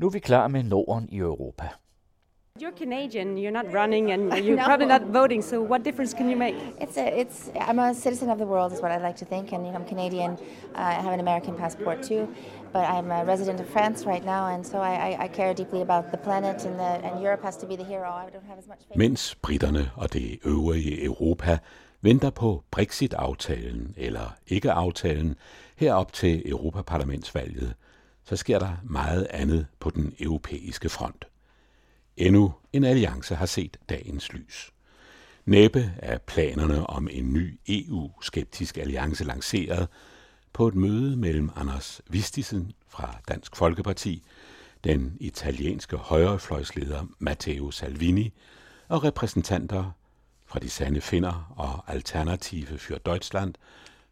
Nu er vi klar med Norden i Europa. You're Canadian. You're not running, and you're no. probably not voting. So, what difference can you make? It's a, it's. I'm a citizen of the world, is what I like to think, and you know, I'm Canadian. Uh, I have an American passport too, but I'm a resident of France right now, and so I, I, I care deeply about the planet, and, the, and Europe has to be the hero. I don't have as much faith. Mens britterne og det øvrige Europa venter på Brexit-aftalen eller ikke-aftalen herop til Europaparlamentsvalget, så sker der meget andet på den europæiske front. Endnu en alliance har set dagens lys. Næppe er planerne om en ny EU-skeptisk alliance lanceret på et møde mellem Anders Vistisen fra Dansk Folkeparti, den italienske højrefløjsleder Matteo Salvini og repræsentanter fra de sande finder og Alternative für Deutschland,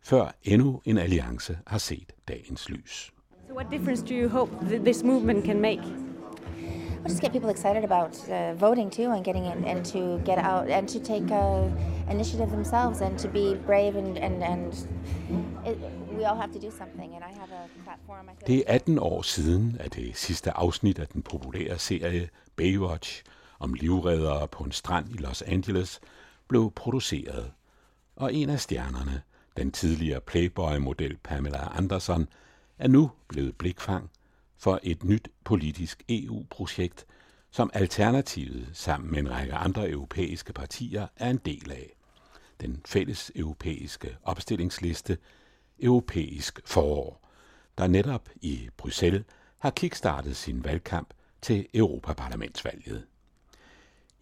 før endnu en alliance har set dagens lys. So what difference do you hope that this movement can make? Well, just get people excited about uh, voting too, and getting in, and to get out and to take uh, initiative themselves, and to be brave and and and it, we all have to do something. And I have a platform. I Det er 18 år siden, at det sidste afsnit af den populære serie Baywatch om livreddere på en strand i Los Angeles blev produceret, og en af stjernerne, den tidligere Playboy-model Pamela Anderson, er nu blevet blikfang for et nyt politisk EU-projekt, som Alternativet sammen med en række andre europæiske partier er en del af. Den fælles europæiske opstillingsliste Europæisk forår, der netop i Bruxelles har kickstartet sin valgkamp til Europaparlamentsvalget.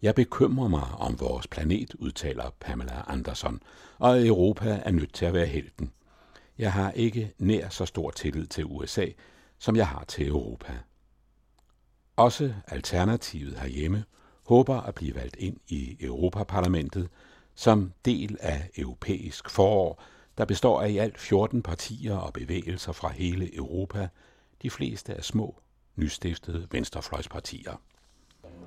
Jeg bekymrer mig om vores planet, udtaler Pamela Anderson, og Europa er nødt til at være helten. Jeg har ikke nær så stor tillid til USA, som jeg har til Europa. Også Alternativet herhjemme håber at blive valgt ind i Europaparlamentet som del af europæisk forår, der består af i alt 14 partier og bevægelser fra hele Europa, de fleste er små, nystiftede venstrefløjspartier.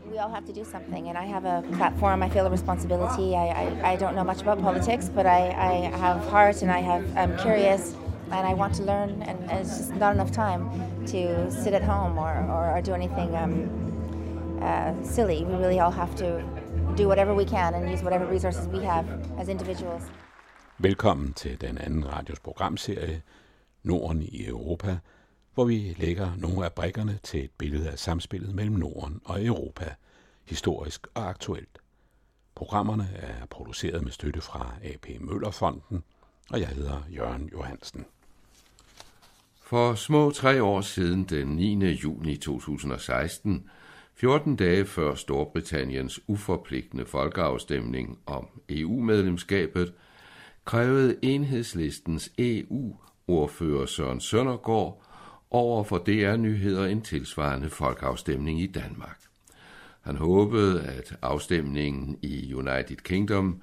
We all have to do something, and I have a platform. I feel a responsibility. I, I, I don't know much about politics, but I, I have heart and I have I'm curious and I want to learn. And it's just not enough time to sit at home or, or, or do anything um, uh, silly. We really all have to do whatever we can and use whatever resources we have as individuals. Velkommen til den anden radios programserie, Norden i Europa, hvor vi lægger nogle af brikkerne til et billede af samspillet mellem Norden og Europa, historisk og aktuelt. Programmerne er produceret med støtte fra AP Møllerfonden, og jeg hedder Jørgen Johansen. For små tre år siden, den 9. juni 2016, 14 dage før Storbritanniens uforpligtende folkeafstemning om EU-medlemskabet, krævede enhedslistens EU-ordfører Søren Søndergaard over for DR-nyheder en tilsvarende folkeafstemning i Danmark. Han håbede, at afstemningen i United Kingdom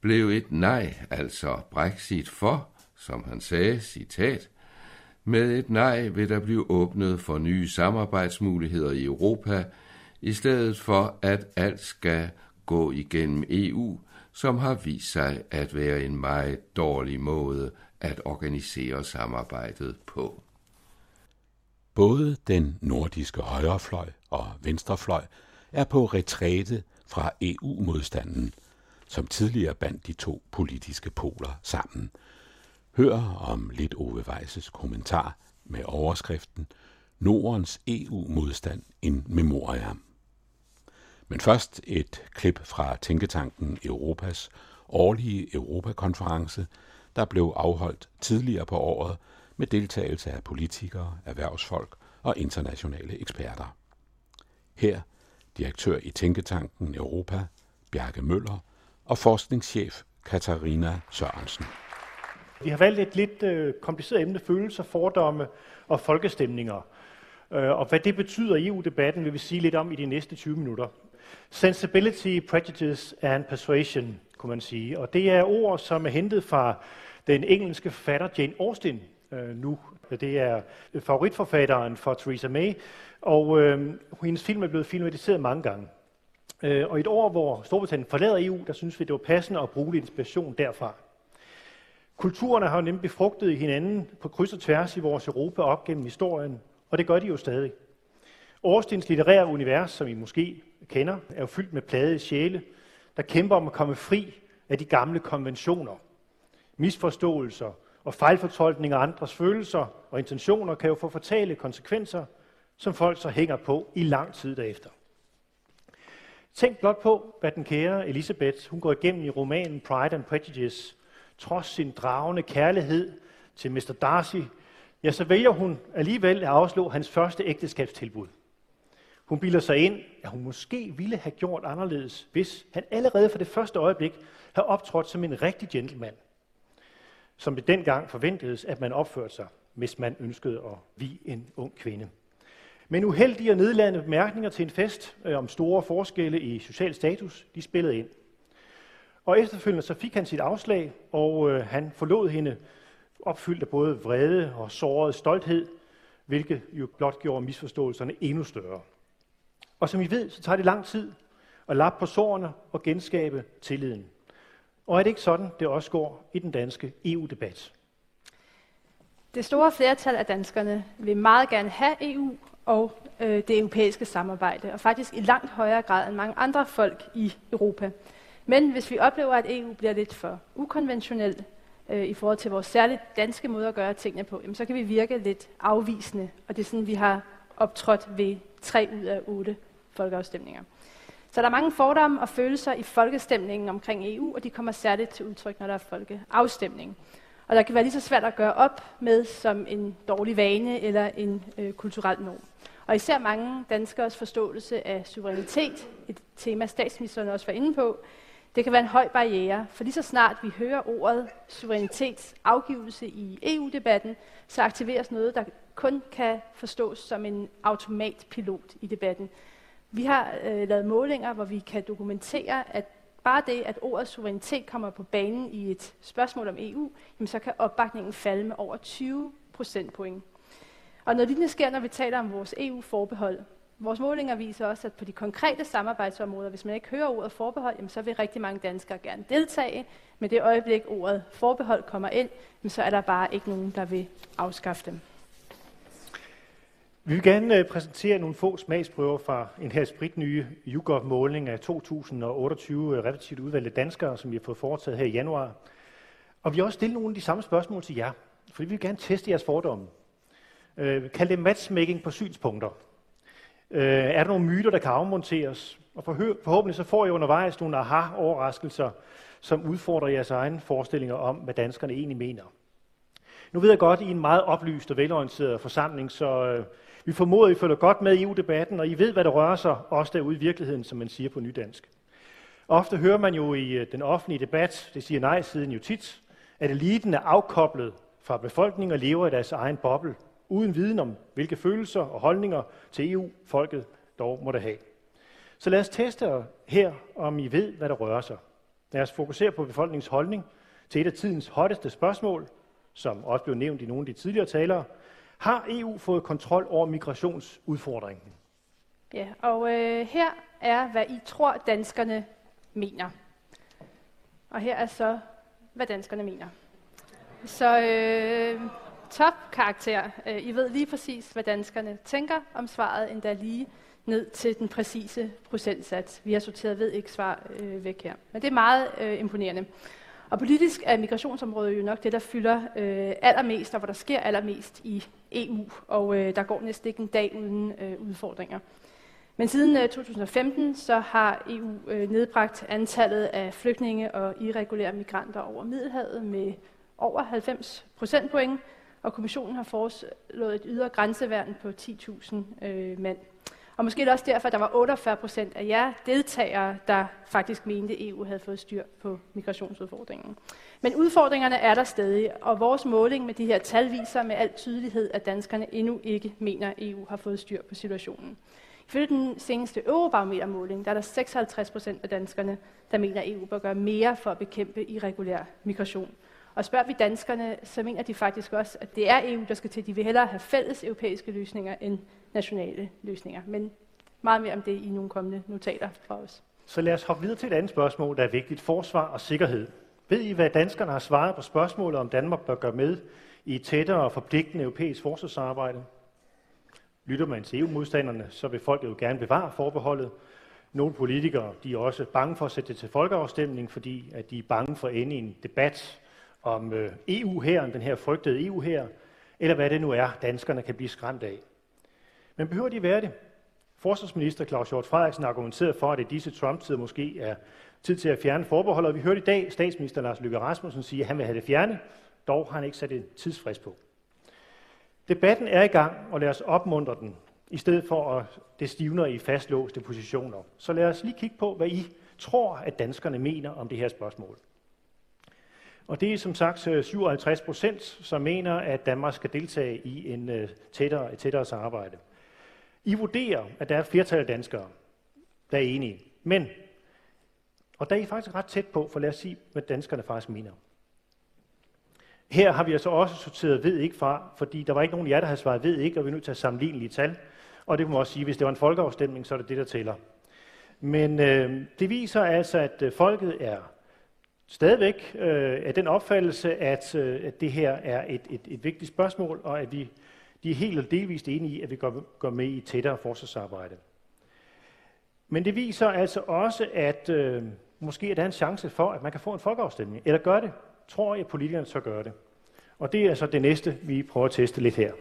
blev et nej, altså Brexit for, som han sagde, citat, med et nej vil der blive åbnet for nye samarbejdsmuligheder i Europa, i stedet for at alt skal gå igennem EU, som har vist sig at være en meget dårlig måde at organisere samarbejdet på. Både den nordiske højrefløj og venstrefløj er på retræte fra EU-modstanden, som tidligere bandt de to politiske poler sammen. Hør om lidt Ove Weisses kommentar med overskriften Nordens EU-modstand en memoriam. Men først et klip fra Tænketanken Europas årlige Europakonference, der blev afholdt tidligere på året med deltagelse af politikere, erhvervsfolk og internationale eksperter. Her direktør i Tænketanken Europa, Bjarke Møller, og forskningschef Katarina Sørensen. Vi har valgt et lidt øh, kompliceret emne, følelser, fordomme og folkestemninger. Øh, og hvad det betyder i EU-debatten, vil vi sige lidt om i de næste 20 minutter. Sensibility, prejudice and persuasion, kunne man sige. Og det er ord, som er hentet fra den engelske forfatter Jane Austen øh, nu. Det er favoritforfatteren for Theresa May, og øh, hendes film er blevet filmatiseret mange gange. Øh, og i et år, hvor Storbritannien forlader EU, der synes vi, det var passende at bruge lidt inspiration derfra. Kulturerne har jo nemlig befrugtet hinanden på kryds og tværs i vores Europa op gennem historien, og det gør de jo stadig. Årstens litterære univers, som I måske kender, er jo fyldt med plade sjæle, der kæmper om at komme fri af de gamle konventioner. Misforståelser og fejlfortolkning af andres følelser og intentioner kan jo få fatale konsekvenser, som folk så hænger på i lang tid derefter. Tænk blot på, hvad den kære Elisabeth hun går igennem i romanen Pride and Prejudice. Trods sin dragende kærlighed til Mr. Darcy, ja, så vælger hun alligevel at afslå hans første ægteskabstilbud. Hun bilder sig ind, at hun måske ville have gjort anderledes, hvis han allerede fra det første øjeblik havde optrådt som en rigtig gentleman, som det dengang forventedes, at man opførte sig, hvis man ønskede at vi en ung kvinde. Men uheldige og nedladende bemærkninger til en fest øh, om store forskelle i social status, de spillede ind. Og efterfølgende så fik han sit afslag, og øh, han forlod hende opfyldt af både vrede og såret stolthed, hvilket jo blot gjorde misforståelserne endnu større. Og som I ved, så tager det lang tid at lappe på sårene og genskabe tilliden. Og er det ikke sådan, det også går i den danske EU-debat? Det store flertal af danskerne vil meget gerne have EU og øh, det europæiske samarbejde, og faktisk i langt højere grad end mange andre folk i Europa. Men hvis vi oplever, at EU bliver lidt for ukonventionel øh, i forhold til vores særligt danske måde at gøre tingene på, jamen, så kan vi virke lidt afvisende, og det er sådan, vi har optrådt ved tre ud af otte folkeafstemninger. Så der er mange fordomme og følelser i folkestemningen omkring EU, og de kommer særligt til udtryk, når der er folkeafstemning. Og der kan være lige så svært at gøre op med som en dårlig vane eller en øh, kulturel norm. Og især mange danskers forståelse af suverænitet, et tema statsministeren også var inde på, det kan være en høj barriere, for lige så snart vi hører ordet suverænitetsafgivelse i EU-debatten, så aktiveres noget, der kun kan forstås som en automatpilot i debatten. Vi har øh, lavet målinger, hvor vi kan dokumentere, at bare det, at ordet suverænitet kommer på banen i et spørgsmål om EU, jamen så kan opbakningen falde med over 20 procentpoint. Og noget lignende sker, når vi taler om vores EU-forbehold. Vores målinger viser også, at på de konkrete samarbejdsområder, hvis man ikke hører ordet forbehold, jamen så vil rigtig mange danskere gerne deltage. Men det øjeblik, ordet forbehold kommer ind, jamen så er der bare ikke nogen, der vil afskaffe dem. Vi vil gerne øh, præsentere nogle få smagsprøver fra en her spritnye YouGov-måling af 2028 øh, repetitivt udvalgte danskere, som vi har fået foretaget her i januar. Og vi har også stillet nogle af de samme spørgsmål til jer, fordi vi vil gerne teste jeres fordomme. Øh, kald det matchmaking på synspunkter. Øh, er der nogle myter, der kan afmonteres? Og forhåbentlig så får I undervejs nogle aha-overraskelser, som udfordrer jeres egne forestillinger om, hvad danskerne egentlig mener. Nu ved jeg godt, at I er en meget oplyst og velorienteret forsamling, så øh, vi formoder, at I følger godt med i EU-debatten, og I ved, hvad der rører sig, også derude i virkeligheden, som man siger på nydansk. Ofte hører man jo i øh, den offentlige debat, det siger nej-siden jo tit, at eliten er afkoblet fra befolkningen og lever i deres egen boble, uden viden om, hvilke følelser og holdninger til EU folket dog måtte have. Så lad os teste her, om I ved, hvad der rører sig. Lad os fokusere på befolkningens holdning til et af tidens hotteste spørgsmål, som også blev nævnt i nogle af de tidligere talere, har EU fået kontrol over migrationsudfordringen? Ja, og øh, her er, hvad I tror, danskerne mener. Og her er så, hvad danskerne mener. Så øh, top karakter. Øh, I ved lige præcis, hvad danskerne tænker om svaret, endda lige ned til den præcise procentsats. Vi har sorteret ved ikke svar øh, væk her. Men det er meget øh, imponerende. Og politisk er migrationsområdet jo nok det, der fylder øh, allermest, og hvor der sker allermest i EU, og øh, der går næsten ikke en dag uden øh, udfordringer. Men siden øh, 2015 så har EU øh, nedbragt antallet af flygtninge og irregulære migranter over Middelhavet med over 90 procentpoint, og kommissionen har foreslået et ydre grænseværn på 10.000 øh, mand. Og måske er det også derfor, at der var 48 procent af jer deltagere, der faktisk mente, at EU havde fået styr på migrationsudfordringen. Men udfordringerne er der stadig, og vores måling med de her tal viser med al tydelighed, at danskerne endnu ikke mener, at EU har fået styr på situationen. Ifølge den seneste Eurobarometer-måling, der er der 56 procent af danskerne, der mener, at EU bør gøre mere for at bekæmpe irregulær migration. Og spørger vi danskerne, så mener de faktisk også, at det er EU, der skal til. De vil hellere have fælles europæiske løsninger end nationale løsninger. Men meget mere om det i nogle kommende notater fra os. Så lad os hoppe videre til et andet spørgsmål, der er vigtigt. Forsvar og sikkerhed. Ved I, hvad danskerne har svaret på spørgsmålet, om Danmark bør gøre med i et tættere og forpligtende europæisk forsvarsarbejde? Lytter man til EU-modstanderne, så vil folk jo gerne bevare forbeholdet. Nogle politikere de er også bange for at sætte det til folkeafstemning, fordi at de er bange for at ende i en debat om øh, eu her, den her frygtede EU-her, eller hvad det nu er, danskerne kan blive skræmt af. Men behøver de være det? Forsvarsminister Claus Hjort Frederiksen argumenterede for, at i disse Trump-tider måske er tid til at fjerne forbeholdet. Vi hørte i dag statsminister Lars Løkke Rasmussen sige, at han vil have det fjernet. Dog har han ikke sat en tidsfrist på. Debatten er i gang, og lad os opmuntre den, i stedet for at det stivner i fastlåste positioner. Så lad os lige kigge på, hvad I tror, at danskerne mener om det her spørgsmål. Og det er som sagt øh, 57 procent, som mener, at Danmark skal deltage i en øh, tættere, et tættere samarbejde. I vurderer, at der er et flertal af danskere, der er enige. Men, og der er I faktisk ret tæt på, for lad os sige, hvad danskerne faktisk mener. Her har vi altså også sorteret ved ikke fra, fordi der var ikke nogen af jer, der havde svaret ved ikke, og vi er nødt til at sammenlignelige tal. Og det må man også sige, hvis det var en folkeafstemning, så er det det, der tæller. Men øh, det viser altså, at øh, folket er stadigvæk øh, af den opfattelse, at, øh, at det her er et, et, et vigtigt spørgsmål, og at vi de er helt og delvist enige i, at vi går, går med i tættere forsvarsarbejde. Men det viser altså også, at øh, måske er der en chance for, at man kan få en folkeafstemning. Eller gør det. Tror jeg, at politikerne så gør det. Og det er altså det næste, vi prøver at teste lidt her.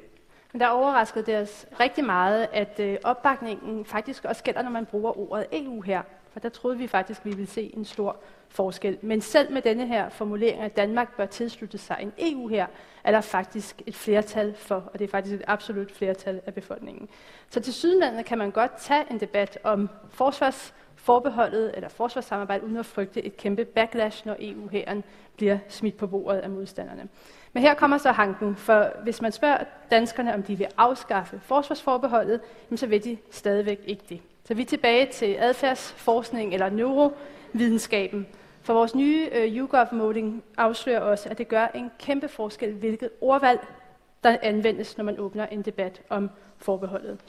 Men der overraskede det os rigtig meget, at øh, opbakningen faktisk også gælder, når man bruger ordet EU her. For der troede vi faktisk, at vi ville se en stor forskel. Men selv med denne her formulering, at Danmark bør tilslutte sig en EU her, er der faktisk et flertal for, og det er faktisk et absolut flertal af befolkningen. Så til Sydlandet kan man godt tage en debat om forsvarsforbeholdet eller forsvarssamarbejde, uden at frygte et kæmpe backlash, når EU-hæren bliver smidt på bordet af modstanderne. Men her kommer så hanken, for hvis man spørger danskerne, om de vil afskaffe forsvarsforbeholdet, så vil de stadigvæk ikke det. Så vi er tilbage til adfærdsforskning eller neurovidenskaben. For vores nye øh, YouGov-måling afslører også, at det gør en kæmpe forskel, hvilket ordvalg, der anvendes, når man åbner en debat om forbeholdet.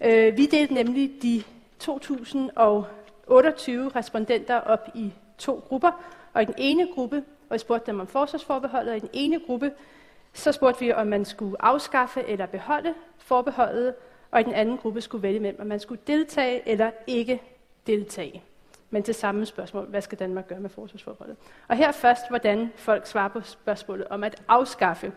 Øh, vi delte nemlig de 2028 respondenter op i to grupper, og i den ene gruppe, og vi spurgte dem om forsvarsforbeholdet, og i den ene gruppe, så spurgte vi, om man skulle afskaffe eller beholde forbeholdet, og i den anden gruppe skulle vælge mellem, om man skulle deltage eller ikke deltage. Men til samme spørgsmål, hvad skal Danmark gøre med forsvarsforholdet? Og her først, hvordan folk svarer på spørgsmålet om at afskaffe.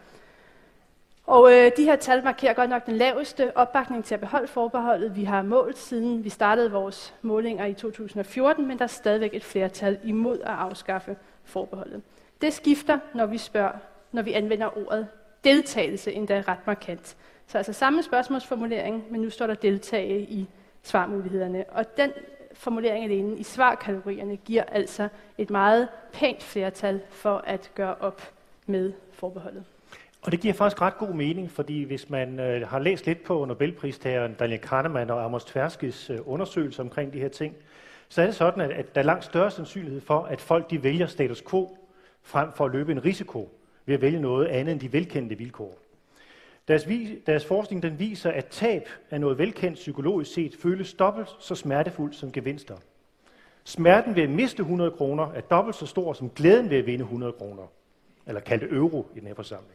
Og øh, de her tal markerer godt nok den laveste opbakning til at beholde forbeholdet. Vi har målt siden vi startede vores målinger i 2014, men der er stadigvæk et flertal imod at afskaffe forbeholdet. Det skifter, når vi spørger, når vi anvender ordet deltagelse, endda ret markant. Så altså samme spørgsmålsformulering, men nu står der deltage i svarmulighederne. Og den formulering alene i svarkategorierne giver altså et meget pænt flertal for at gøre op med forbeholdet. Og det giver faktisk ret god mening, fordi hvis man øh, har læst lidt på Nobelpristageren Daniel Kahneman og Amos Tverskis øh, undersøgelser omkring de her ting, så er det sådan, at, at der er langt større sandsynlighed for, at folk de vælger status quo frem for at løbe en risiko ved at vælge noget andet end de velkendte vilkår. Deres, deres forskning den viser, at tab af noget velkendt psykologisk set føles dobbelt så smertefuldt som gevinster. Smerten ved at miste 100 kroner er dobbelt så stor som glæden ved at vinde 100 kroner, eller kaldte euro i den her forsamling.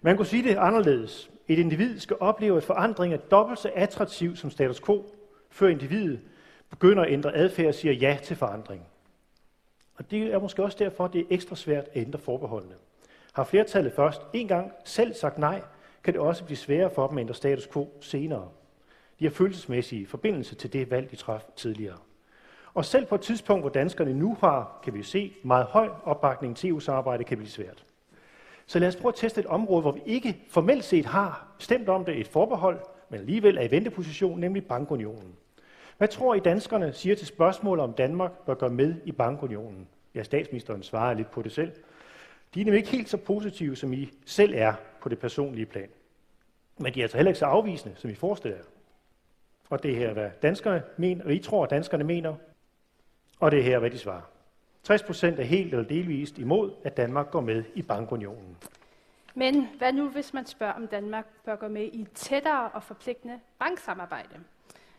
Man kunne sige det anderledes. Et individ skal opleve, at forandring er dobbelt så attraktiv som status quo, før individet begynder at ændre adfærd og siger ja til forandring. Og det er måske også derfor, det er ekstra svært at ændre forbeholdene. Har flertallet først en gang selv sagt nej, kan det også blive sværere for dem at ændre status quo senere. De har følelsesmæssige forbindelse til det valg, de træffede tidligere. Og selv på et tidspunkt, hvor danskerne nu har, kan vi se, meget høj opbakning til EU-samarbejde, kan blive svært. Så lad os prøve at teste et område, hvor vi ikke formelt set har stemt om det et forbehold, men alligevel er i venteposition, nemlig bankunionen. Hvad tror I danskerne siger til spørgsmålet om Danmark bør gøre med i bankunionen? Ja, statsministeren svarer lidt på det selv. De er nemlig ikke helt så positive, som I selv er på det personlige plan. Men de er altså heller ikke så afvisende, som I forestiller jer. Og det er her, hvad danskerne mener, og I tror, at danskerne mener, og det er her, hvad de svarer. 60 procent er helt eller delvist imod, at Danmark går med i bankunionen. Men hvad nu, hvis man spørger, om Danmark bør gå med i et tættere og forpligtende banksamarbejde?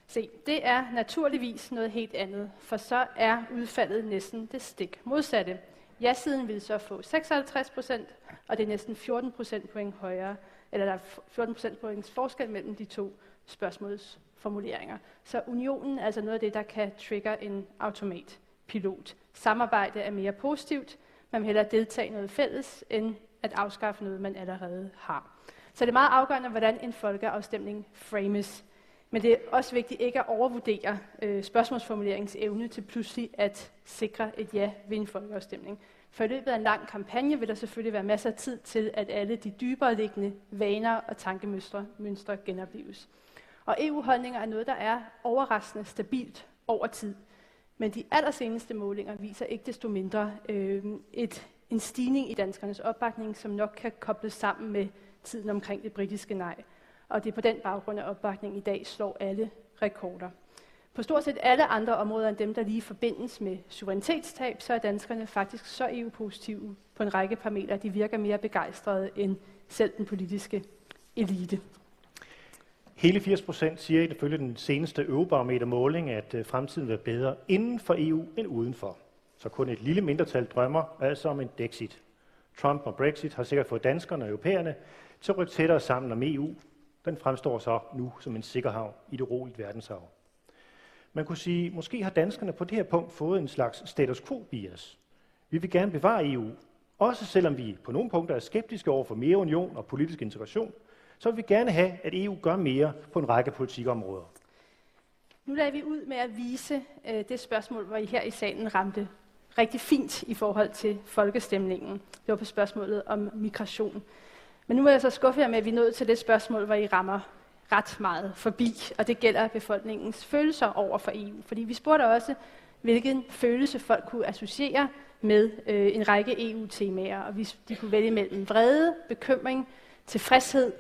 Se, det er naturligvis noget helt andet, for så er udfaldet næsten det stik modsatte. Ja-siden vil så få 56 procent, og det er næsten 14 procentpoint højere, eller der er 14 procentpoints forskel mellem de to spørgsmålsformuleringer. Så unionen er altså noget af det, der kan trigge en automatpilot. Samarbejde er mere positivt. Man vil hellere deltage i noget fælles, end at afskaffe noget, man allerede har. Så det er meget afgørende, hvordan en folkeafstemning frames. Men det er også vigtigt ikke at overvurdere øh, spørgsmålsformuleringens evne til pludselig at sikre et ja ved en folkeafstemning. For i løbet af en lang kampagne vil der selvfølgelig være masser af tid til, at alle de dybere liggende vaner og tankemønstre mønstre genopleves. Og EU-holdninger er noget, der er overraskende stabilt over tid. Men de allerseneste målinger viser ikke desto mindre øh, et, en stigning i danskernes opbakning, som nok kan kobles sammen med tiden omkring det britiske nej. Og det er på den baggrund, at opbakningen i dag slår alle rekorder. På stort set alle andre områder end dem, der lige forbindes med suverænitetstab, så er danskerne faktisk så EU-positive på en række parametre, at de virker mere begejstrede end selv den politiske elite. Hele 80 procent siger ifølge den seneste Eurobarometer-måling, at øh, fremtiden vil være bedre inden for EU end udenfor. Så kun et lille mindretal drømmer altså om en Dexit. Trump og Brexit har sikkert fået danskerne og europæerne til at rykke tættere sammen om EU. Den fremstår så nu som en sikker havn i det roligt verdenshav. Man kunne sige, måske har danskerne på det her punkt fået en slags status quo bias. Vi vil gerne bevare EU, også selvom vi på nogle punkter er skeptiske over for mere union og politisk integration, så vil vi gerne have, at EU gør mere på en række politikområder. Nu lader vi ud med at vise øh, det spørgsmål, hvor I her i salen ramte rigtig fint i forhold til folkestemningen. Det var på spørgsmålet om migration. Men nu må jeg så skuffe jer med, at vi er nået til det spørgsmål, hvor I rammer ret meget forbi, og det gælder befolkningens følelser over for EU. Fordi vi spurgte også, hvilken følelse folk kunne associere med øh, en række EU-temaer, og hvis de kunne vælge mellem vrede, bekymring, tilfredshed,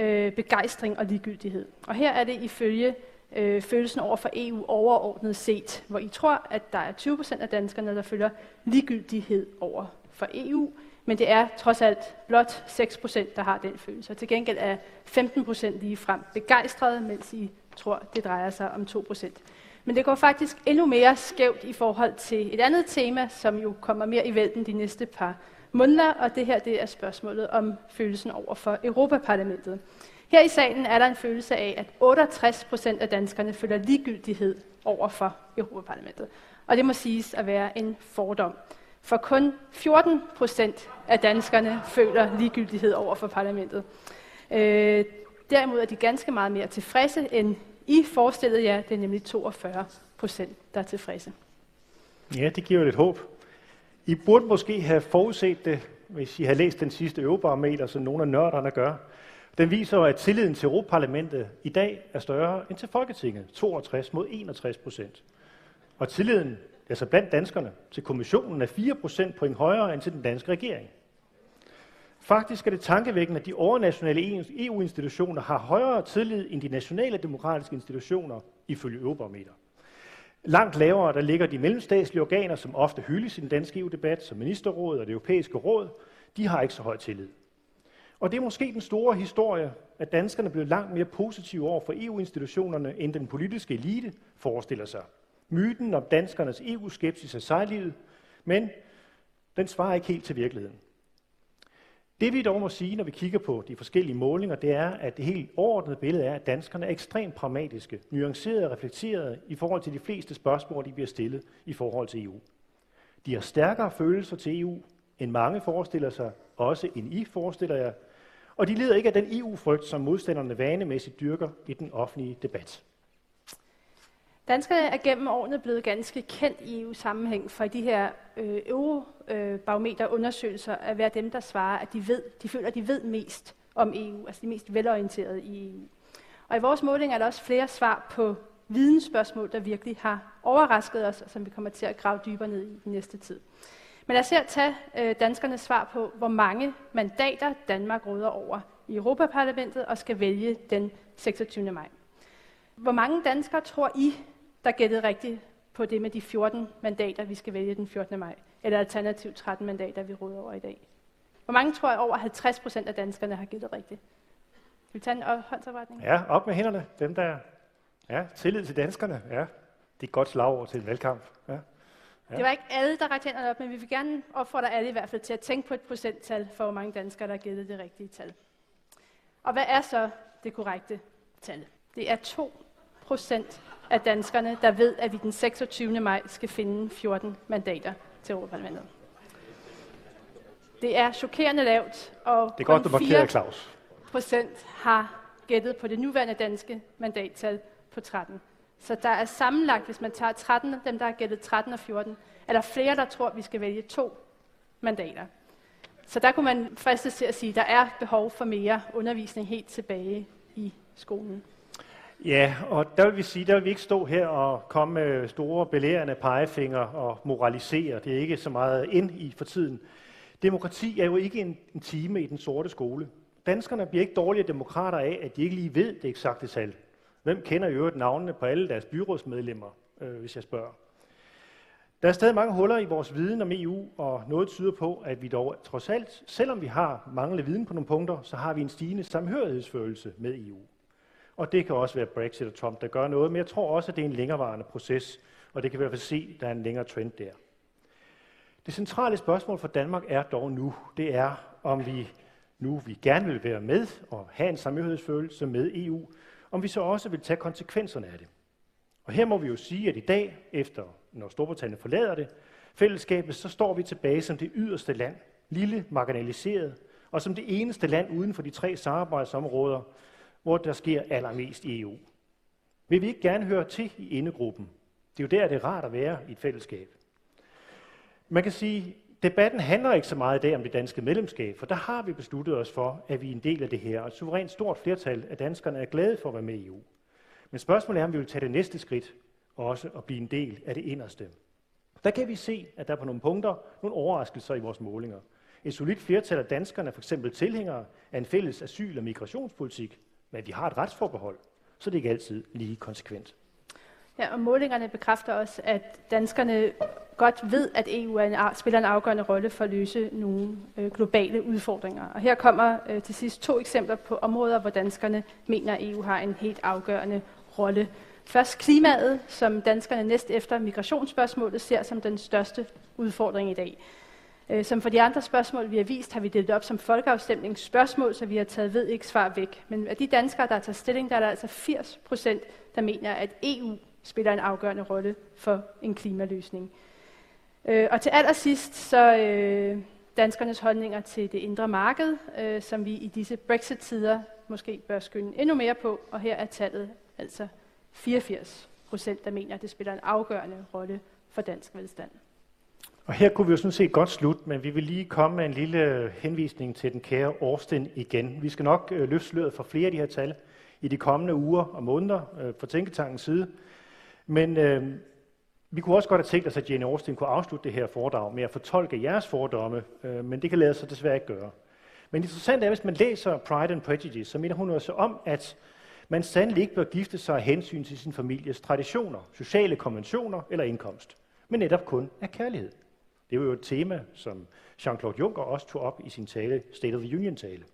øh, begejstring og ligegyldighed. Og her er det ifølge øh, følelsen over for EU overordnet set, hvor I tror, at der er 20 procent af danskerne, der føler ligegyldighed over for EU, men det er trods alt blot 6 procent, der har den følelse. Og til gengæld er 15 procent lige frem begejstrede, mens I tror, det drejer sig om 2 procent. Men det går faktisk endnu mere skævt i forhold til et andet tema, som jo kommer mere i vælten de næste par måneder, og det her det er spørgsmålet om følelsen over for Europaparlamentet. Her i salen er der en følelse af, at 68 procent af danskerne føler ligegyldighed over for Europaparlamentet. Og det må siges at være en fordom. For kun 14 procent af danskerne føler ligegyldighed over for parlamentet. Øh, derimod er de ganske meget mere tilfredse, end I forestillede jer. Det er nemlig 42 procent, der er tilfredse. Ja, det giver jo lidt håb. I burde måske have forudset det, hvis I har læst den sidste øvebarometer, som nogle af nørderne gør. Den viser, at tilliden til Europaparlamentet i dag er større end til Folketinget, 62 mod 61 procent. Og tilliden, altså blandt danskerne, til kommissionen er 4 procent point højere end til den danske regering. Faktisk er det tankevækkende, at de overnationale EU-institutioner har højere tillid end de nationale demokratiske institutioner ifølge Eurobarometer. Langt lavere der ligger de mellemstatslige organer, som ofte hyldes i den danske EU-debat, som Ministerrådet og det europæiske råd. De har ikke så høj tillid. Og det er måske den store historie, at danskerne blev langt mere positive over for EU-institutionerne, end den politiske elite forestiller sig. Myten om danskernes EU-skepsis af sejlivet, men den svarer ikke helt til virkeligheden. Det vi dog må sige, når vi kigger på de forskellige målinger, det er, at det helt overordnede billede er, at danskerne er ekstremt pragmatiske, nuancerede og reflekterede i forhold til de fleste spørgsmål, de bliver stillet i forhold til EU. De har stærkere følelser til EU, end mange forestiller sig, også end I forestiller jer, og de lider ikke af den EU-frygt, som modstanderne vanemæssigt dyrker i den offentlige debat. Danskerne er gennem årene blevet ganske kendt i EU-sammenhæng for de her øh, eurobarometerundersøgelser at være dem, der svarer, at de, ved, de føler, at de ved mest om EU, altså de mest velorienterede i EU. Og i vores måling er der også flere svar på vidensspørgsmål, der virkelig har overrasket os, og som vi kommer til at grave dybere ned i den næste tid. Men lad os her tage øh, danskernes svar på, hvor mange mandater Danmark råder over i Europaparlamentet og skal vælge den 26. maj. Hvor mange danskere tror I, der gættede rigtigt på det med de 14 mandater, vi skal vælge den 14. maj? Eller alternativt 13 mandater, vi råder over i dag. Hvor mange tror jeg over 50 procent af danskerne har gættet rigtigt? Skal vi tage en håndsopretning? Ja, op med hænderne. Dem der... Ja, tillid til danskerne. Ja, det er et godt slagord til en valgkamp. Ja. Ja. Det var ikke alle, der rakte hænderne op, men vi vil gerne opfordre alle i hvert fald til at tænke på et procenttal for, hvor mange danskere, der har givet det rigtige tal. Og hvad er så det korrekte tal? Det er 2 procent af danskerne, der ved, at vi den 26. maj skal finde 14 mandater til Europaparlamentet. Det er chokerende lavt, og Det er godt, kun markerer, 4 Claus. procent har gættet på det nuværende danske mandattal på 13. Så der er sammenlagt, hvis man tager 13 af dem, der har gættet 13 og 14, er der flere, der tror, at vi skal vælge to mandater. Så der kunne man fristes til at sige, at der er behov for mere undervisning helt tilbage i skolen. Ja, og der vil vi sige, der vil vi ikke stå her og komme med store belærende pegefinger og moralisere. Det er ikke så meget ind i for tiden. Demokrati er jo ikke en, en time i den sorte skole. Danskerne bliver ikke dårlige demokrater af, at de ikke lige ved det eksakte tal. Hvem kender i øvrigt navnene på alle deres byrådsmedlemmer, øh, hvis jeg spørger? Der er stadig mange huller i vores viden om EU, og noget tyder på, at vi dog trods alt, selvom vi har manglende viden på nogle punkter, så har vi en stigende samhørighedsfølelse med EU. Og det kan også være Brexit og Trump, der gør noget, men jeg tror også, at det er en længerevarende proces, og det kan vi i hvert fald se, at der er en længere trend der. Det centrale spørgsmål for Danmark er dog nu, det er, om vi nu vi gerne vil være med og have en samhørighedsfølelse med EU, om vi så også vil tage konsekvenserne af det. Og her må vi jo sige, at i dag, efter når Storbritannien forlader det, fællesskabet, så står vi tilbage som det yderste land, lille, marginaliseret, og som det eneste land uden for de tre samarbejdsområder, hvor der sker allermest i EU. Vil vi ikke gerne høre til i indegruppen? Det er jo der, det er rart at være i et fællesskab. Man kan sige, debatten handler ikke så meget i dag om det danske medlemskab, for der har vi besluttet os for, at vi er en del af det her, og et suverænt stort flertal af danskerne er glade for at være med i EU. Men spørgsmålet er, om vi vil tage det næste skridt, også at blive en del af det inderste. Der kan vi se, at der er på nogle punkter nogle overraskelser i vores målinger. Et solidt flertal af danskerne er for eksempel tilhængere af en fælles asyl- og migrationspolitik, men vi har et retsforbehold, så det er ikke altid lige konsekvent. Ja, og målingerne bekræfter også, at danskerne godt ved, at EU er en, spiller en afgørende rolle for at løse nogle øh, globale udfordringer. Og her kommer øh, til sidst to eksempler på områder, hvor danskerne mener, at EU har en helt afgørende rolle. Først klimaet, som danskerne næst efter migrationsspørgsmålet ser som den største udfordring i dag. Øh, som for de andre spørgsmål, vi har vist, har vi delt op som folkeafstemningsspørgsmål, så vi har taget ved ikke svar væk. Men af de danskere, der tager stilling, der er der altså 80 procent, der mener, at EU spiller en afgørende rolle for en klimaløsning. Øh, og til allersidst så øh, danskernes holdninger til det indre marked, øh, som vi i disse Brexit-tider måske bør skynde endnu mere på, og her er tallet altså 84 procent, der mener, at det spiller en afgørende rolle for dansk velstand. Og her kunne vi jo sådan set godt slutte, men vi vil lige komme med en lille henvisning til den kære Årsten igen. Vi skal nok øh, løfte sløret for flere af de her tal i de kommende uger og måneder øh, fra Tænketankens side. Men øh, vi kunne også godt have tænkt os, at Jane Austen kunne afslutte det her foredrag med at fortolke jeres fordomme, øh, men det kan lade sig desværre ikke gøre. Men interessant er, hvis man læser Pride and Prejudice, så mener hun også om, at man sandelig ikke bør gifte sig af hensyn til sin families traditioner, sociale konventioner eller indkomst, men netop kun af kærlighed. Det var jo et tema, som Jean-Claude Juncker også tog op i sin tale, State of the Union-tale.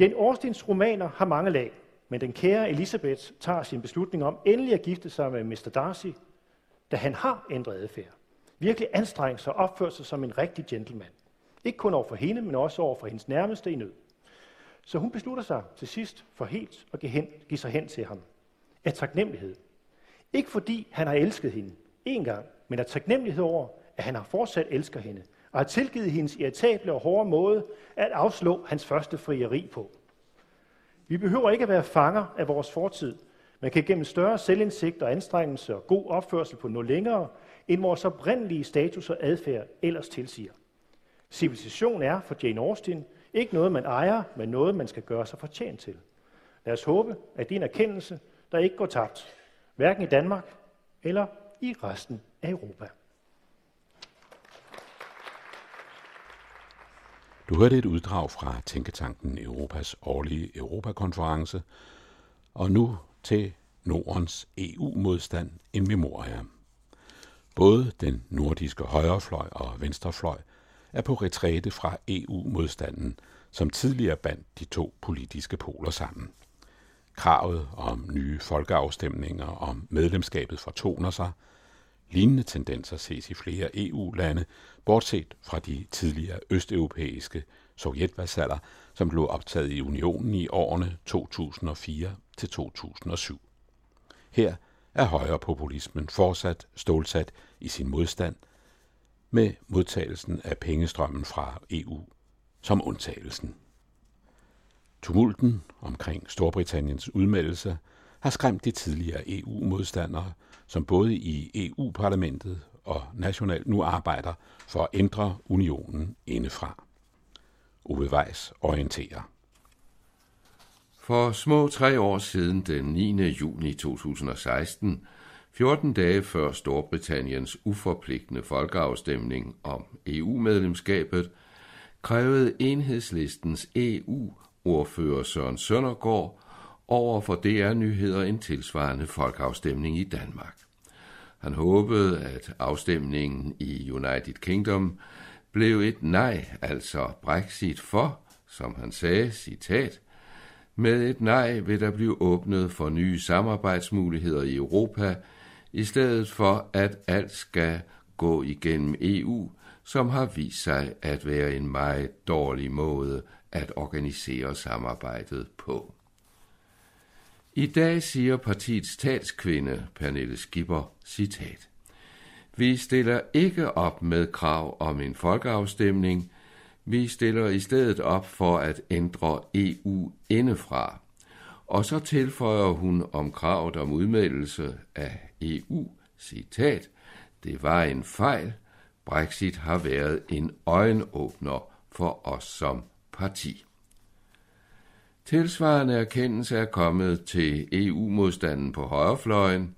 Jane Austens romaner har mange lag, men den kære Elisabeth tager sin beslutning om endelig at gifte sig med Mr. Darcy, da han har ændret adfærd. Virkelig anstrengt sig og opført sig som en rigtig gentleman. Ikke kun over for hende, men også over for hendes nærmeste i nød. Så hun beslutter sig til sidst for helt at give, hen, give sig hen til ham. Af taknemmelighed. Ikke fordi han har elsket hende en gang, men af taknemmelighed over, at han har fortsat elsker hende, og har tilgivet hendes irritable og hårde måde at afslå hans første frieri på. Vi behøver ikke at være fanger af vores fortid, men kan gennem større selvindsigt og anstrengelse og god opførsel på noget længere, end vores oprindelige status og adfærd ellers tilsiger. Civilisation er for Jane Austen ikke noget, man ejer, men noget, man skal gøre sig fortjent til. Lad os håbe, at din erkendelse, der ikke går tabt, hverken i Danmark eller i resten af Europa. Du hørte et uddrag fra Tænketanken Europas årlige Europakonference, og nu til Nordens EU-modstand en memoriam. Både den nordiske højrefløj og venstrefløj er på retræte fra EU-modstanden, som tidligere bandt de to politiske poler sammen. Kravet om nye folkeafstemninger om medlemskabet fortoner sig. Lignende tendenser ses i flere EU-lande, bortset fra de tidligere østeuropæiske sovjetvasaller, som blev optaget i unionen i årene til 2007. Her er højrepopulismen fortsat stålsat i sin modstand med modtagelsen af pengestrømmen fra EU som undtagelsen. Tumulten omkring Storbritanniens udmeldelse har skræmt de tidligere EU-modstandere, som både i EU-parlamentet og nationalt nu arbejder for at ændre unionen indefra. Ove Weiss orienterer. For små tre år siden, den 9. juni 2016, 14 dage før Storbritanniens uforpligtende folkeafstemning om EU-medlemskabet, krævede enhedslistens EU-ordfører Søren Søndergaard over for DR-nyheder en tilsvarende folkeafstemning i Danmark. Han håbede, at afstemningen i United Kingdom blev et nej, altså Brexit for, som han sagde, citat, med et nej vil der blive åbnet for nye samarbejdsmuligheder i Europa, i stedet for at alt skal gå igennem EU, som har vist sig at være en meget dårlig måde at organisere samarbejdet på. I dag siger partiets talskvinde Pernille Skipper, citat, Vi stiller ikke op med krav om en folkeafstemning, vi stiller i stedet op for at ændre EU indefra. Og så tilføjer hun om kravet om udmeldelse af EU, citat, det var en fejl, Brexit har været en øjenåbner for os som parti. Tilsvarende erkendelse er kommet til EU-modstanden på højrefløjen.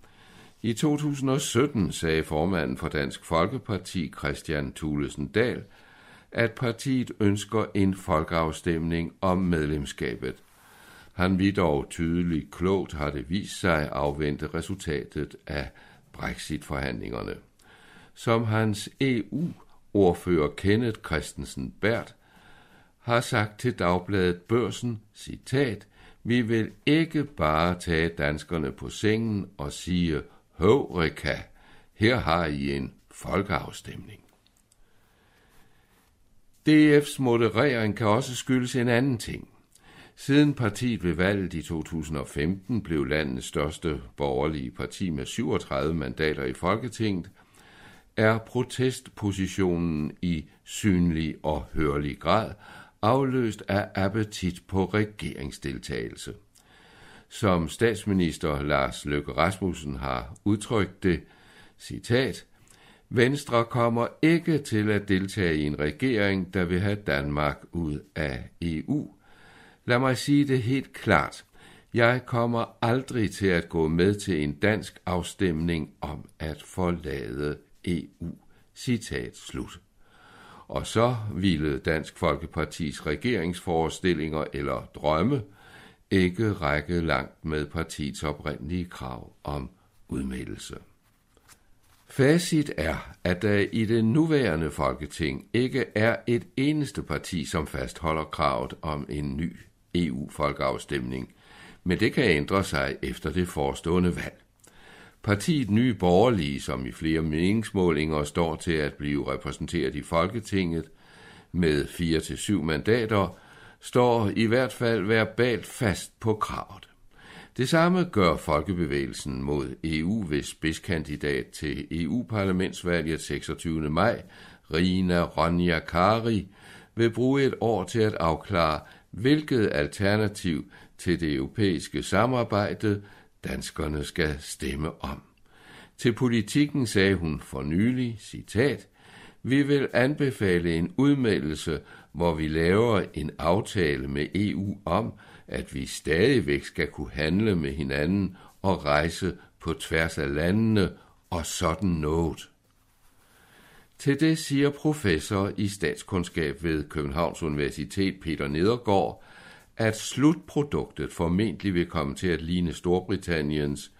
I 2017 sagde formanden for Dansk Folkeparti Christian Thulesen Dahl, at partiet ønsker en folkeafstemning om medlemskabet. Han vil dog tydeligt klogt har det vist sig afvente resultatet af Brexit-forhandlingerne. Som hans EU-ordfører Kenneth Christensen Bært har sagt til Dagbladet Børsen, citat, vi vil ikke bare tage danskerne på sengen og sige, Høvrika, her har I en folkeafstemning. DF's moderering kan også skyldes en anden ting. Siden partiet ved valget i 2015 blev landets største borgerlige parti med 37 mandater i Folketinget, er protestpositionen i synlig og hørlig grad afløst af appetit på regeringsdeltagelse. Som statsminister Lars Løkke Rasmussen har udtrykt det, citat, Venstre kommer ikke til at deltage i en regering, der vil have Danmark ud af EU. Lad mig sige det helt klart. Jeg kommer aldrig til at gå med til en dansk afstemning om at forlade EU. Citat slut. Og så ville Dansk Folkepartis regeringsforestillinger eller drømme ikke række langt med partiets oprindelige krav om udmeldelse. Facit er, at der i det nuværende folketing ikke er et eneste parti, som fastholder kravet om en ny EU-folkeafstemning, men det kan ændre sig efter det forestående valg. Partiet Nye Borgerlige, som i flere meningsmålinger står til at blive repræsenteret i Folketinget med 4-7 mandater, står i hvert fald verbalt fast på kravet. Det samme gør Folkebevægelsen mod EU ved spidskandidat til EU-parlamentsvalget 26. maj, Rina Ronja Kari, vil bruge et år til at afklare, hvilket alternativ til det europæiske samarbejde danskerne skal stemme om. Til politikken sagde hun for nylig, citat, vi vil anbefale en udmeldelse, hvor vi laver en aftale med EU om, at vi stadigvæk skal kunne handle med hinanden og rejse på tværs af landene og sådan noget. Til det siger professor i statskundskab ved Københavns Universitet Peter Nedergaard, at slutproduktet formentlig vil komme til at ligne Storbritanniens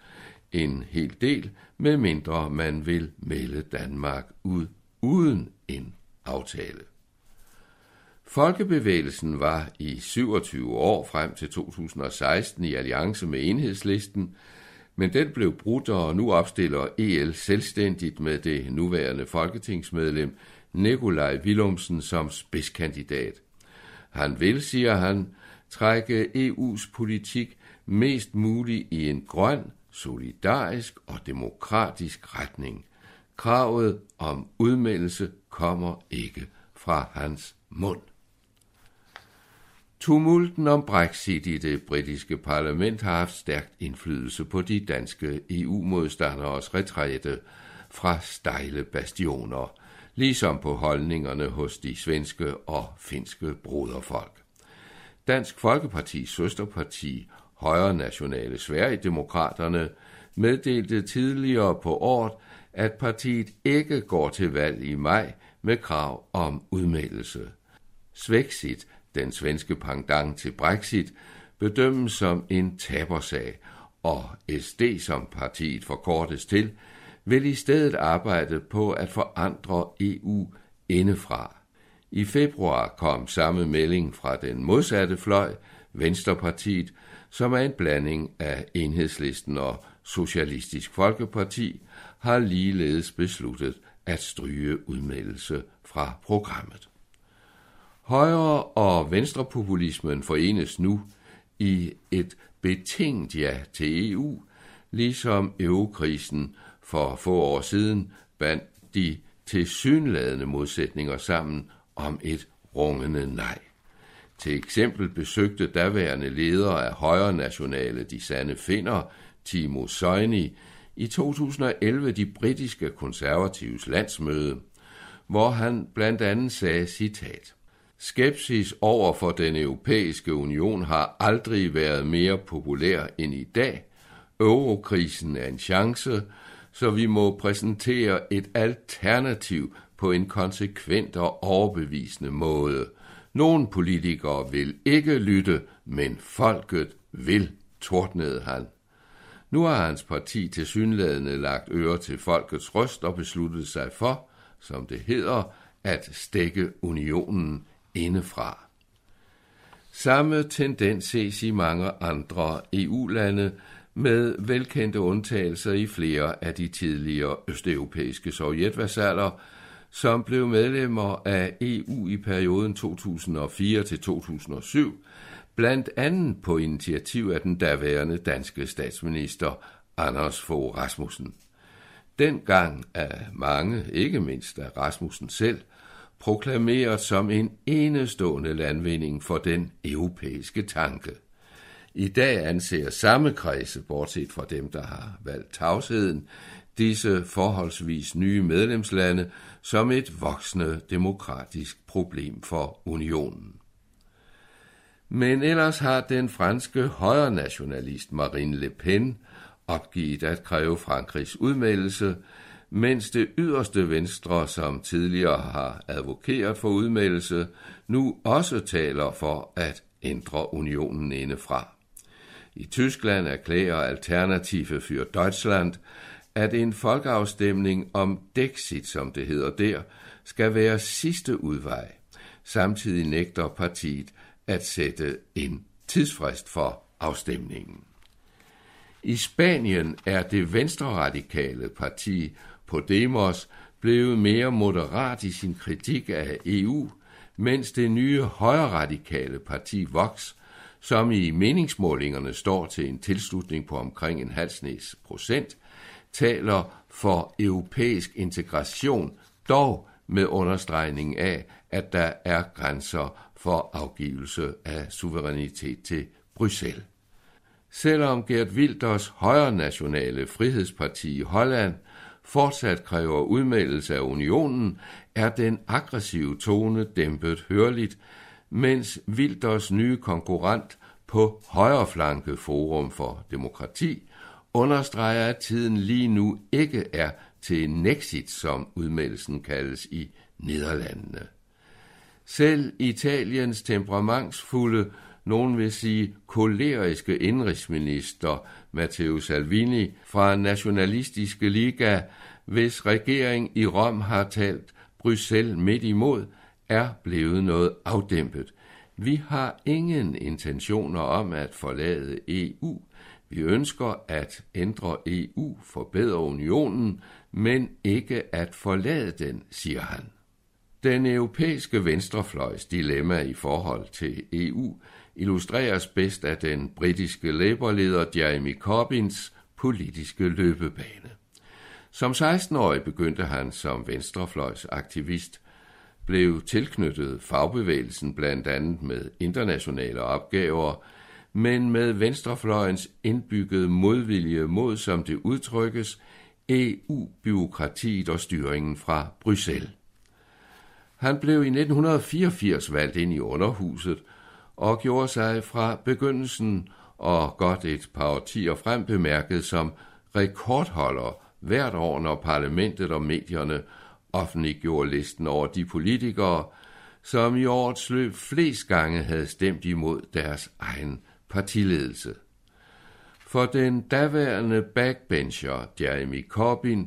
en hel del, medmindre man vil melde Danmark ud uden en aftale. Folkebevægelsen var i 27 år frem til 2016 i alliance med enhedslisten, men den blev brudt, og nu opstiller EL selvstændigt med det nuværende folketingsmedlem Nikolaj Willumsen som spidskandidat. Han vil, siger han, trække EU's politik mest muligt i en grøn, solidarisk og demokratisk retning. Kravet om udmeldelse kommer ikke fra hans mund. Tumulten om Brexit i det britiske parlament har haft stærkt indflydelse på de danske EU-modstanderes retræte fra stejle bastioner, ligesom på holdningerne hos de svenske og finske broderfolk. Dansk Folkepartis søsterparti, Højre Nationale Sverigedemokraterne, meddelte tidligere på året, at partiet ikke går til valg i maj med krav om udmeldelse. Svexit, den svenske pendant til Brexit, bedømmes som en tabersag, og SD, som partiet forkortes til, vil i stedet arbejde på at forandre EU indefra. I februar kom samme melding fra den modsatte fløj, Venstrepartiet, som er en blanding af enhedslisten og Socialistisk Folkeparti, har ligeledes besluttet at stryge udmeldelse fra programmet. Højre- og venstrepopulismen forenes nu i et betinget ja til EU, ligesom EU-krisen for få år siden bandt de tilsyneladende modsætninger sammen om et rungende nej. Til eksempel besøgte daværende leder af højre nationale De Sande Finder, Timo Soini, i 2011 de britiske konservatives landsmøde, hvor han blandt andet sagde citat. Skepsis over for den europæiske union har aldrig været mere populær end i dag. Eurokrisen er en chance, så vi må præsentere et alternativ på en konsekvent og overbevisende måde. Nogle politikere vil ikke lytte, men folket vil, tordnede han. Nu har hans parti til synlædende lagt øre til folkets røst og besluttet sig for, som det hedder, at stikke unionen indefra. Samme tendens ses i mange andre EU-lande, med velkendte undtagelser i flere af de tidligere østeuropæiske sovjetvasaller, som blev medlemmer af EU i perioden 2004 til 2007, blandt andet på initiativ af den daværende danske statsminister Anders Fogh Rasmussen. Dengang af mange, ikke mindst af Rasmussen selv, proklameret som en enestående landvinding for den europæiske tanke. I dag anser samme kredse, bortset fra dem, der har valgt tavsheden, disse forholdsvis nye medlemslande som et voksende demokratisk problem for unionen. Men ellers har den franske højre nationalist Marine Le Pen opgivet at kræve Frankrigs udmeldelse, mens det yderste venstre, som tidligere har advokeret for udmeldelse, nu også taler for at ændre unionen indefra. I Tyskland erklærer Alternative für Deutschland, at en folkeafstemning om Dexit, som det hedder der, skal være sidste udvej. Samtidig nægter partiet at sætte en tidsfrist for afstemningen. I Spanien er det venstreradikale parti Podemos blevet mere moderat i sin kritik af EU, mens det nye højreradikale parti Vox, som i meningsmålingerne står til en tilslutning på omkring en halv procent, taler for europæisk integration, dog med understregning af, at der er grænser for afgivelse af suverænitet til Bruxelles. Selvom Gert Wilders højre nationale frihedsparti i Holland fortsat kræver udmeldelse af unionen, er den aggressive tone dæmpet hørligt, mens Wilders nye konkurrent på højreflanke Forum for Demokrati understreger, at tiden lige nu ikke er til Nexit, som udmeldelsen kaldes i Nederlandene. Selv Italiens temperamentsfulde, nogen vil sige koleriske indrigsminister Matteo Salvini fra Nationalistiske Liga, hvis regering i Rom har talt Bruxelles midt imod, er blevet noget afdæmpet. Vi har ingen intentioner om at forlade EU. Vi ønsker at ændre EU, forbedre unionen, men ikke at forlade den, siger han. Den europæiske venstrefløjs dilemma i forhold til EU illustreres bedst af den britiske Labour-leder Jeremy Corbyns politiske løbebane. Som 16-årig begyndte han som venstrefløjsaktivist, blev tilknyttet fagbevægelsen blandt andet med internationale opgaver, men med venstrefløjens indbyggede modvilje mod, som det udtrykkes, EU-byråkratiet og styringen fra Bruxelles. Han blev i 1984 valgt ind i underhuset og gjorde sig fra begyndelsen og godt et par årtier frem bemærket som rekordholder hvert år, når parlamentet og medierne offentliggjorde listen over de politikere, som i årets løb flest gange havde stemt imod deres egen partiledelse. For den daværende backbencher Jeremy Corbyn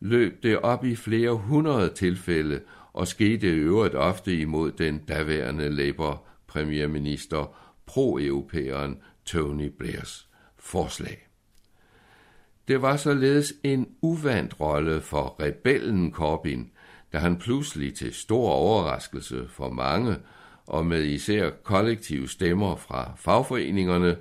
løb det op i flere hundrede tilfælde og skete i øvrigt ofte imod den daværende Labour-premierminister, pro-europæeren Tony Blairs forslag. Det var således en uvandt rolle for rebellen Corbyn, da han pludselig til stor overraskelse for mange og med især kollektive stemmer fra fagforeningerne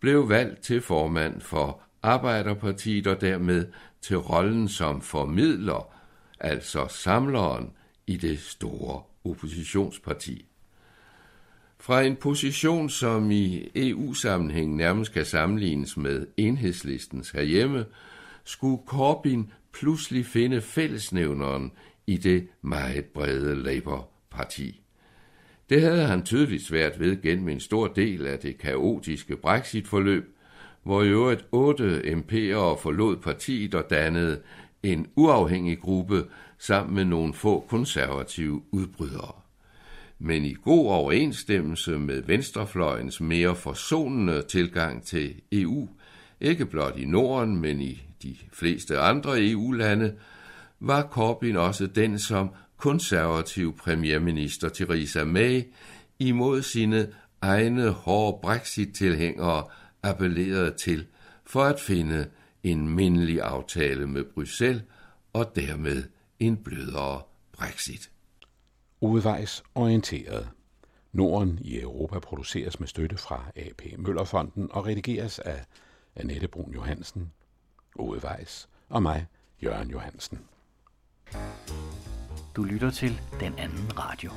blev valgt til formand for Arbejderpartiet og dermed til rollen som formidler, altså samleren i det store oppositionsparti. Fra en position, som i EU-sammenhæng nærmest kan sammenlignes med enhedslistens herhjemme, skulle Corbyn pludselig finde fællesnævneren i det meget brede Labour-parti. Det havde han tydeligt svært ved gennem en stor del af det kaotiske Brexit-forløb, hvor i øvrigt otte MP'ere forlod partiet og dannede en uafhængig gruppe sammen med nogle få konservative udbrydere. Men i god overensstemmelse med venstrefløjens mere forsonende tilgang til EU, ikke blot i Norden, men i de fleste andre EU-lande, var Corbyn også den, som konservativ premierminister Theresa May imod sine egne hårde Brexit-tilhængere appellerede til for at finde en mindelig aftale med Bruxelles og dermed en blødere Brexit. Udvejs orienteret. Norden i Europa produceres med støtte fra AP Møllerfonden og redigeres af Annette Brun Johansen, Udvejs og mig, Jørgen Johansen. Du lytter til den anden radio.